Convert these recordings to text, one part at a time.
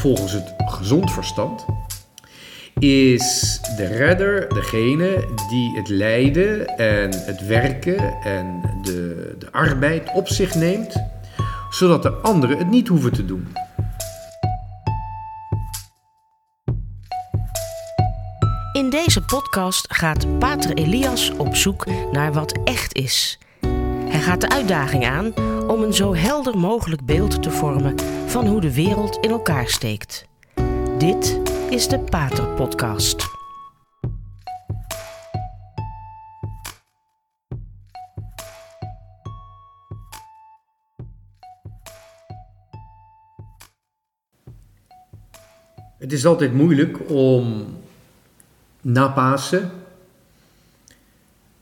volgens het gezond verstand, is de redder degene die het lijden en het werken en de, de arbeid op zich neemt, zodat de anderen het niet hoeven te doen. In deze podcast gaat Pater Elias op zoek naar wat echt is. Hij gaat de uitdaging aan om een zo helder mogelijk beeld te vormen van hoe de wereld in elkaar steekt. Dit is de Pater Podcast. Het is altijd moeilijk om na Pasen,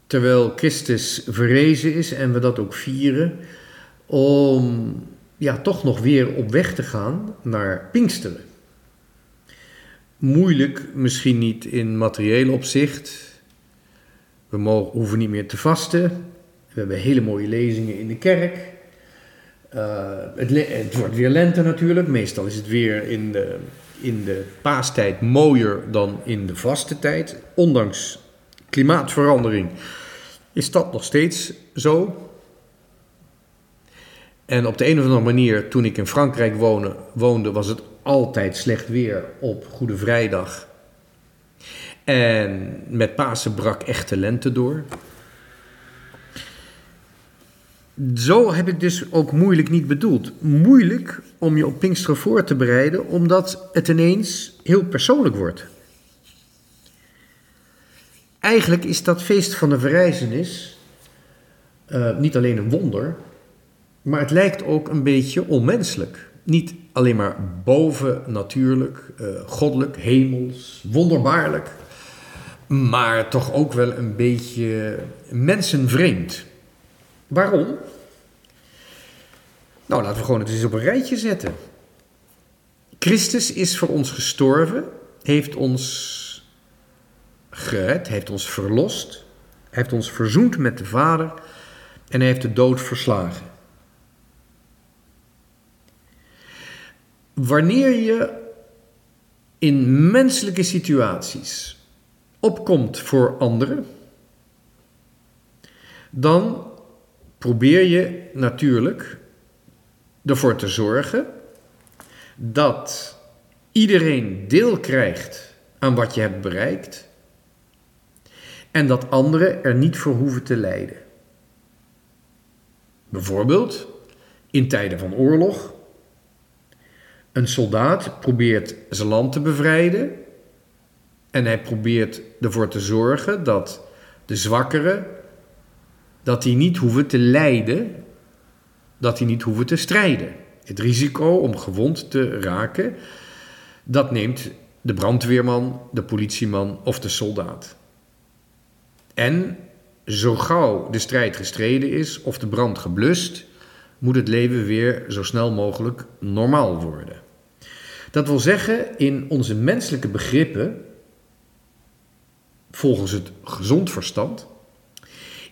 terwijl Christus verrezen is en we dat ook vieren, om ja, toch nog weer op weg te gaan naar Pinksteren. Moeilijk, misschien niet in materieel opzicht. We hoeven niet meer te vasten. We hebben hele mooie lezingen in de kerk. Uh, het, het, wordt weer lente natuurlijk. Meestal is het weer in de, in de paastijd mooier dan in de vaste tijd. Ondanks klimaatverandering is dat nog steeds zo. En op de een of andere manier, toen ik in Frankrijk woonde, woonde was het altijd slecht weer op Goede Vrijdag. En met Pasen brak echte lente door. Zo heb ik dus ook moeilijk niet bedoeld. Moeilijk om je op Pinksteren voor te bereiden, omdat het ineens heel persoonlijk wordt. Eigenlijk is dat feest van de verrijzenis uh, niet alleen een wonder, maar het lijkt ook een beetje onmenselijk. Niet alleen maar bovennatuurlijk, uh, goddelijk, hemels, wonderbaarlijk, maar toch ook wel een beetje mensenvreemd. Waarom? Nou, laten we gewoon het eens op een rijtje zetten. Christus is voor ons gestorven, heeft ons gered, heeft ons verlost, heeft ons verzoend met de Vader en heeft de dood verslagen. Wanneer je in menselijke situaties opkomt voor anderen, dan probeer je natuurlijk ervoor te zorgen dat iedereen deel krijgt aan wat je hebt bereikt en dat anderen er niet voor hoeven te lijden. Bijvoorbeeld in tijden van oorlog. Een soldaat probeert zijn land te bevrijden en hij probeert ervoor te zorgen dat de zwakkeren dat die niet hoeven te lijden, dat die niet hoeven te strijden. Het risico om gewond te raken, dat neemt de brandweerman, de politieman of de soldaat. En zo gauw de strijd gestreden is of de brand geblust, moet het leven weer zo snel mogelijk normaal worden. Dat wil zeggen, in onze menselijke begrippen, volgens het gezond verstand,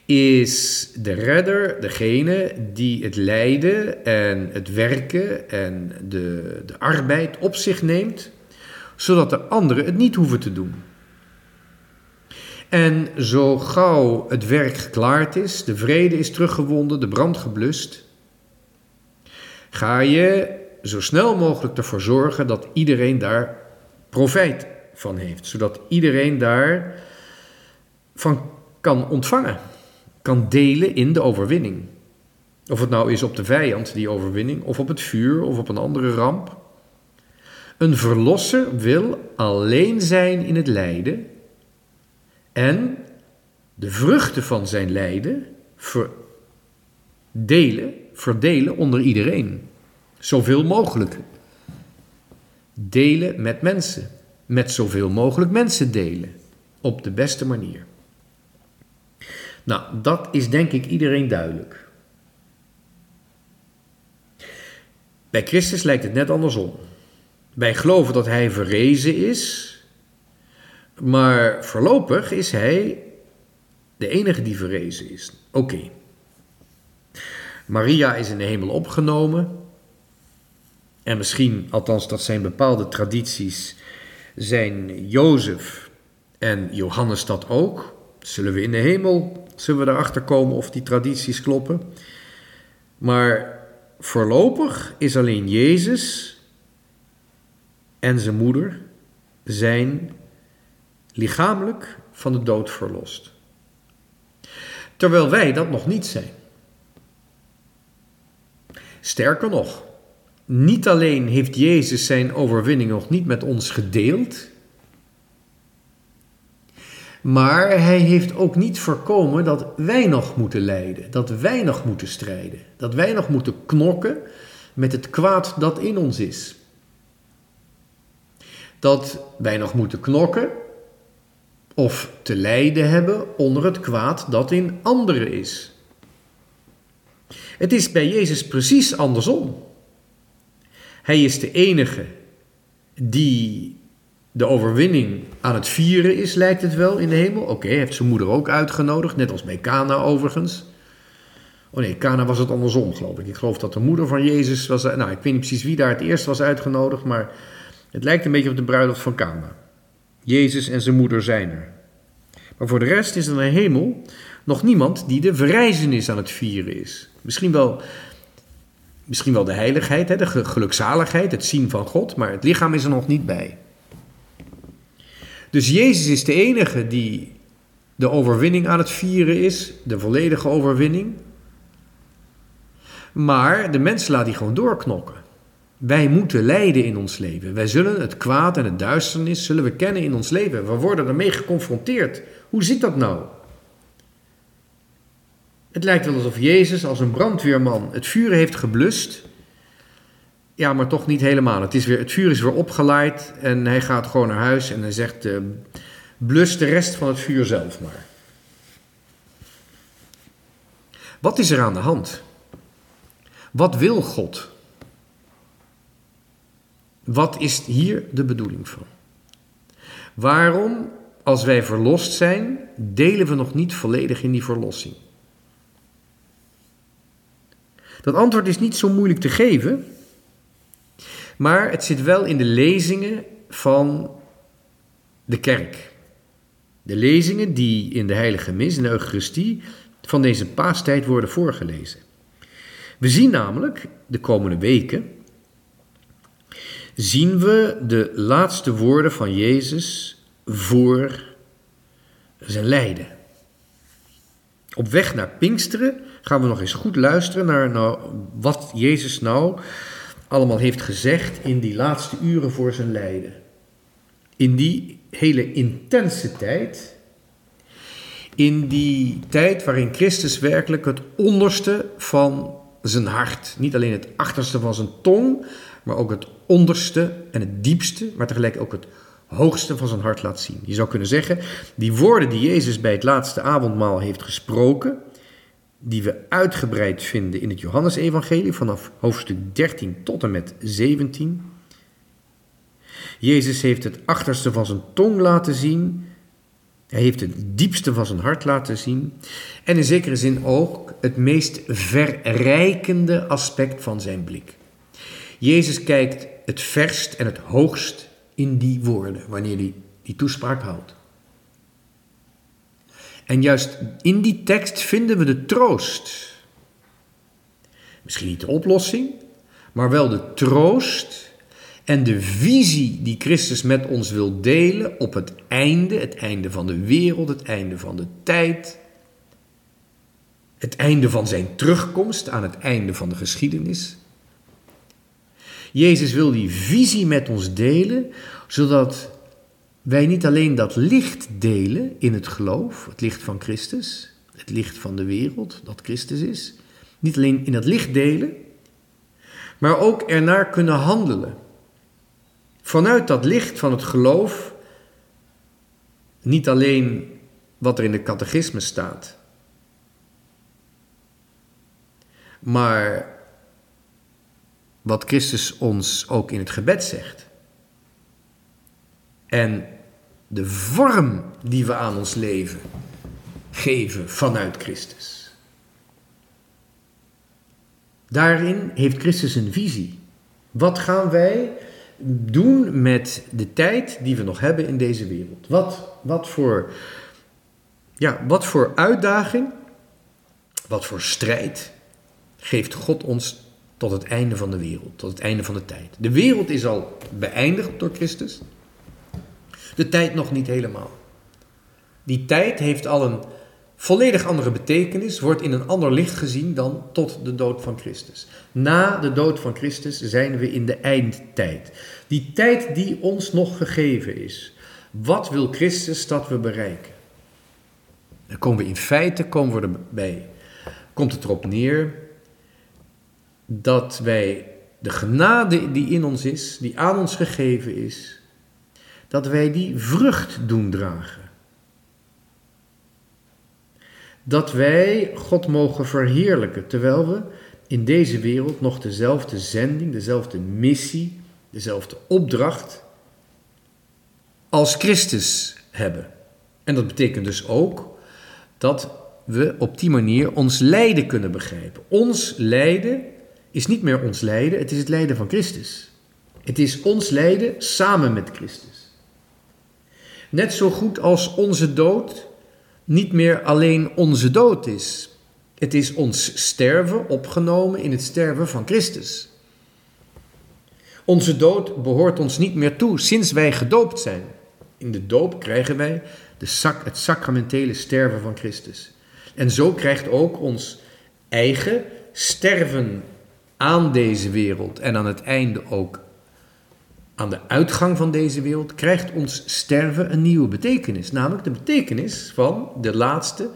is de redder degene die het lijden en het werken en de, de arbeid op zich neemt, zodat de anderen het niet hoeven te doen. En zo gauw het werk geklaard is, de vrede is teruggewonnen, de brand geblust, ga je zo snel mogelijk ervoor zorgen dat iedereen daar profijt van heeft, zodat iedereen daar van kan ontvangen, kan delen in de overwinning. Of het nou is op de vijand, die overwinning, of op het vuur, of op een andere ramp. Een verlosser wil alleen zijn in het lijden en de vruchten van zijn lijden verdelen, verdelen onder iedereen. Zoveel mogelijk. Delen met mensen. Met zoveel mogelijk mensen delen. Op de beste manier. Nou, dat is denk ik iedereen duidelijk. Bij Christus lijkt het net andersom. Wij geloven dat Hij verrezen is, maar voorlopig is hij de enige die verrezen is. Oké. Maria is in de hemel opgenomen. En misschien, althans dat zijn bepaalde tradities, zijn Jozef en Johannes dat ook. Zullen we in de hemel, zullen we erachter komen of die tradities kloppen. Maar voorlopig is alleen Jezus en zijn moeder zijn lichamelijk van de dood verlost. Terwijl wij dat nog niet zijn. Sterker nog, niet alleen heeft Jezus zijn overwinning nog niet met ons gedeeld, maar hij heeft ook niet voorkomen dat wij nog moeten lijden, dat wij nog moeten strijden, dat wij nog moeten knokken met het kwaad dat in ons is. Dat wij nog moeten knokken of te lijden hebben onder het kwaad dat in anderen is. Het is bij Jezus precies andersom. Hij is de enige die de overwinning aan het vieren is, lijkt het wel, in de hemel. Oké, heeft zijn moeder ook uitgenodigd, net als bij Cana overigens. Oh nee, Cana was het andersom, geloof ik. Ik geloof dat de moeder van Jezus was... Nou, ik weet niet precies wie daar het eerst was uitgenodigd, maar het lijkt een beetje op de bruiloft van Cana. Jezus en zijn moeder zijn er. Maar voor de rest is er in de hemel nog niemand die de verrijzenis aan het vieren is. Misschien wel, misschien wel de heiligheid, de gelukzaligheid, het zien van God, maar het lichaam is er nog niet bij. Dus Jezus is de enige die de overwinning aan het vieren is, de volledige overwinning. Maar de mens laat die gewoon doorknokken. Wij moeten lijden in ons leven. Wij zullen het kwaad en het duisternis zullen we kennen in ons leven. We worden ermee geconfronteerd. Hoe zit dat nou? Het lijkt wel alsof Jezus als een brandweerman het vuur heeft geblust. Ja, maar toch niet helemaal. Het, is weer, het vuur is weer opgeleid en hij gaat gewoon naar huis en hij zegt: uh, blus de rest van het vuur zelf maar. Wat is er aan de hand? Wat wil God? Wat is hier de bedoeling van? Waarom, als wij verlost zijn, delen we nog niet volledig in die verlossing? Dat antwoord is niet zo moeilijk te geven, maar het zit wel in de lezingen van de kerk. De lezingen die in de Heilige Mis, in de Eucharistie, van deze paastijd worden voorgelezen. We zien namelijk de komende weken, zien we de laatste woorden van Jezus voor zijn lijden. Op weg naar Pinksteren gaan we nog eens goed luisteren naar nou, wat Jezus nou allemaal heeft gezegd in die laatste uren voor zijn lijden. In die hele intense tijd, in die tijd waarin Christus werkelijk het onderste van zijn hart, niet alleen het achterste van zijn tong, maar ook het onderste en het diepste, maar tegelijk ook het hoogste van zijn hart laat zien. Je zou kunnen zeggen, die woorden die Jezus bij het laatste avondmaal heeft gesproken, die we uitgebreid vinden in het Johannesevangelie vanaf hoofdstuk 13 tot en met 17. Jezus heeft het achterste van zijn tong laten zien. Hij heeft het diepste van zijn hart laten zien. En in zekere zin ook het meest verrijkende aspect van zijn blik. Jezus kijkt het verst en het hoogst in die woorden wanneer hij die toespraak houdt. En juist in die tekst vinden we de troost. Misschien niet de oplossing, maar wel de troost en de visie die Christus met ons wil delen op het einde, het einde van de wereld, het einde van de tijd, het einde van zijn terugkomst aan het einde van de geschiedenis. Jezus wil die visie met ons delen, zodat wij niet alleen dat licht delen in het geloof, het licht van Christus, het licht van de wereld, dat Christus is, niet alleen in dat licht delen, maar ook ernaar kunnen handelen. Vanuit dat licht van het geloof, niet alleen wat er in de catechisme staat, maar wat Christus ons ook in het gebed zegt. En de vorm die we aan ons leven geven vanuit Christus. Daarin heeft Christus een visie Wat gaan wij doen met de tijd die we nog hebben in deze wereld? Wat, wat, voor, ja, wat voor uitdaging, wat voor strijd geeft God ons tot het einde van de wereld, tot het einde van de tijd? De wereld is al beëindigd door Christus, de tijd nog niet helemaal. Die tijd heeft al een volledig andere betekenis, wordt in een ander licht gezien dan tot de dood van Christus. Na de dood van Christus zijn we in de eindtijd. Die tijd die ons nog gegeven is. Wat wil Christus dat we bereiken? Dan komen we in feite komen we erbij. Komt het erop neer dat wij de genade die in ons is, die aan ons gegeven is, dat wij die vrucht doen dragen dat wij God mogen verheerlijken, terwijl we in deze wereld nog dezelfde zending, dezelfde missie, dezelfde opdracht als Christus hebben. En dat betekent dus ook dat we op die manier ons lijden kunnen begrijpen. Ons lijden is niet meer ons lijden, het is het lijden van Christus. Het is ons lijden samen met Christus. Net zo goed als onze dood niet meer alleen onze dood is. Het is ons sterven opgenomen in het sterven van Christus. Onze dood behoort ons niet meer toe sinds wij gedoopt zijn. In de doop krijgen wij de het sacramentele sterven van Christus. En zo krijgt ook ons eigen sterven aan deze wereld en aan het einde ook aan de uitgang van deze wereld krijgt ons sterven een nieuwe betekenis. Namelijk de betekenis van de laatste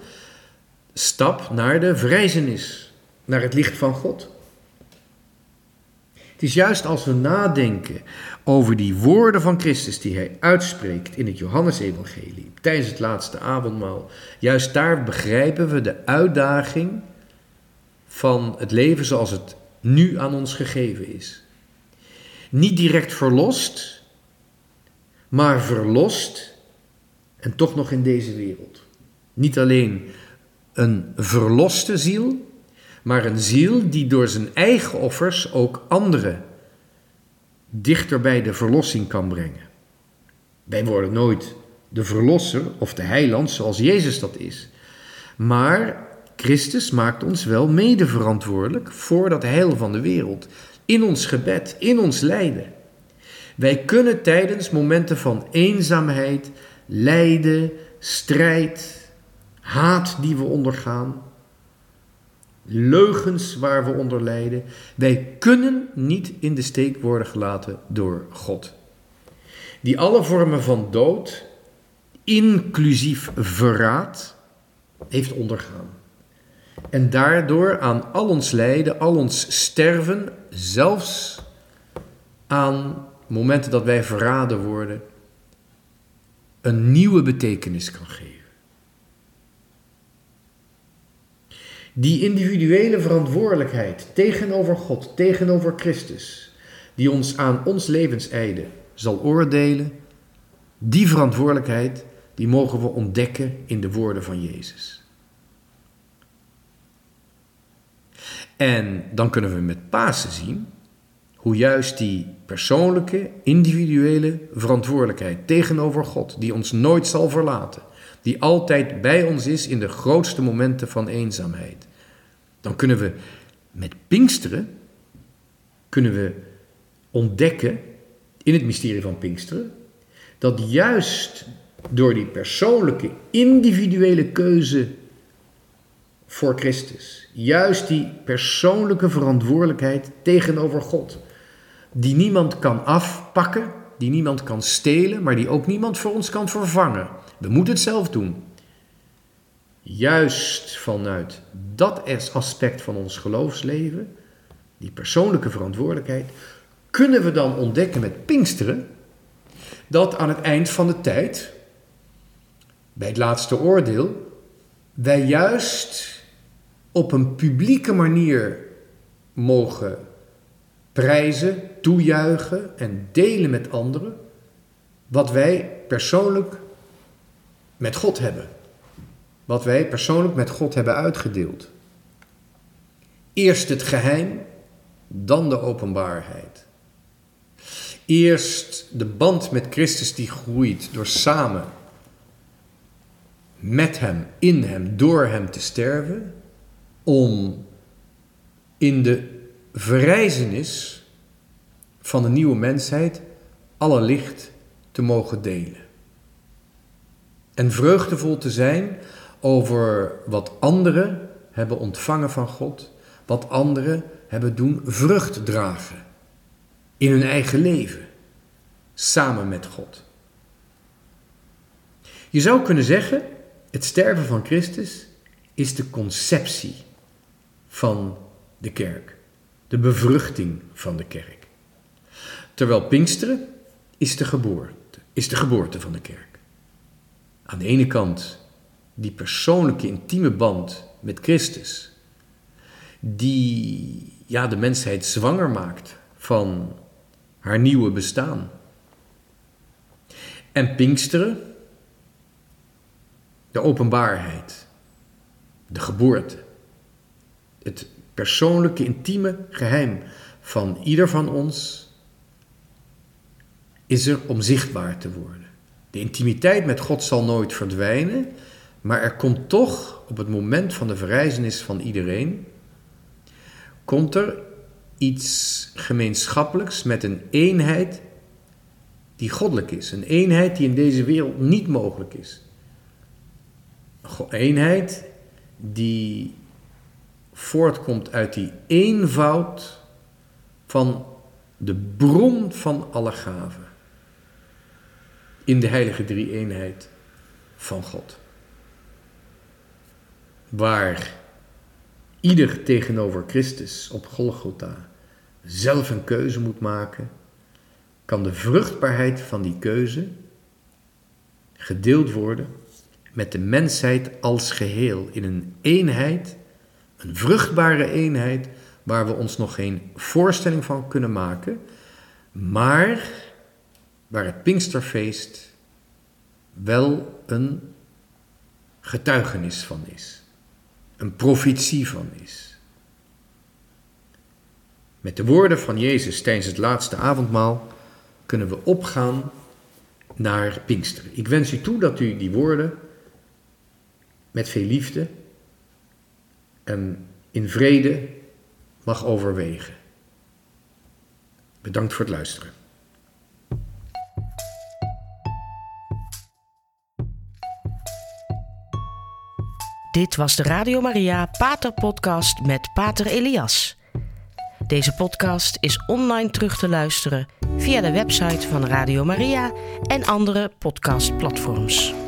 stap naar de verrijzenis, naar het licht van God. Het is juist als we nadenken over die woorden van Christus die hij uitspreekt in het Johannesevangelie tijdens het laatste avondmaal, juist daar begrijpen we de uitdaging van het leven zoals het nu aan ons gegeven is. Niet direct verlost, maar verlost en toch nog in deze wereld. Niet alleen een verloste ziel, maar een ziel die door zijn eigen offers ook anderen dichter bij de verlossing kan brengen. Wij worden nooit de verlosser of de heiland zoals Jezus dat is. Maar Christus maakt ons wel mede verantwoordelijk voor dat heil van de wereld in ons gebed, in ons lijden. Wij kunnen tijdens momenten van eenzaamheid, lijden, strijd, haat die we ondergaan, leugens waar we onder lijden, wij kunnen niet in de steek worden gelaten door God. Die alle vormen van dood, inclusief verraad, heeft ondergaan. En daardoor aan al ons lijden, al ons sterven, zelfs aan momenten dat wij verraden worden, een nieuwe betekenis kan geven. Die individuele verantwoordelijkheid tegenover God, tegenover Christus, die ons aan ons levenseinde zal oordelen, die verantwoordelijkheid, die mogen we ontdekken in de woorden van Jezus. En dan kunnen we met Pasen zien hoe juist die persoonlijke, individuele verantwoordelijkheid tegenover God, die ons nooit zal verlaten, die altijd bij ons is in de grootste momenten van eenzaamheid, dan kunnen we met Pinksteren kunnen we ontdekken in het mysterie van Pinksteren dat juist door die persoonlijke, individuele keuze voor Christus. Juist die persoonlijke verantwoordelijkheid tegenover God. Die niemand kan afpakken, die niemand kan stelen, maar die ook niemand voor ons kan vervangen. We moeten het zelf doen. Juist vanuit dat aspect van ons geloofsleven, die persoonlijke verantwoordelijkheid, kunnen we dan ontdekken met Pinksteren dat aan het eind van de tijd, bij het laatste oordeel, wij juist op een publieke manier mogen prijzen, toejuichen en delen met anderen wat wij persoonlijk met God hebben. Wat wij persoonlijk met God hebben uitgedeeld. Eerst het geheim, dan de openbaarheid. Eerst de band met Christus die groeit door samen met Hem, in Hem, door Hem te sterven, om in de verrijzenis van de nieuwe mensheid alle licht te mogen delen. En vreugdevol te zijn over wat anderen hebben ontvangen van God, wat anderen hebben doen vrucht dragen in hun eigen leven, samen met God. Je zou kunnen zeggen, het sterven van Christus is de conceptie van de kerk, de bevruchting van de kerk. Terwijl Pinksteren is de geboorte, is de geboorte van de kerk. Aan de ene kant die persoonlijke intieme band met Christus, die ja, de mensheid zwanger maakt van haar nieuwe bestaan. En Pinksteren, de openbaarheid, de geboorte, persoonlijke, intieme geheim van ieder van ons is er om zichtbaar te worden. De intimiteit met God zal nooit verdwijnen, maar er komt toch op het moment van de verrijzenis van iedereen, komt er iets gemeenschappelijks met een eenheid die goddelijk is. Een eenheid die in deze wereld niet mogelijk is. Een eenheid die voortkomt uit die eenvoud van de bron van alle gaven. In de heilige drie-eenheid van God. Waar ieder tegenover Christus op Golgotha zelf een keuze moet maken, kan de vruchtbaarheid van die keuze gedeeld worden met de mensheid als geheel in een eenheid, een vruchtbare eenheid waar we ons nog geen voorstelling van kunnen maken, maar waar het Pinksterfeest wel een getuigenis van is, een profetie van is. Met de woorden van Jezus tijdens het laatste avondmaal kunnen we opgaan naar Pinksteren. Ik wens u toe dat u die woorden met veel liefde en in vrede mag overwegen. Bedankt voor het luisteren. Dit was de Radio Maria Pater Podcast met Pater Elias. Deze podcast is online terug te luisteren via de website van Radio Maria en andere podcastplatforms.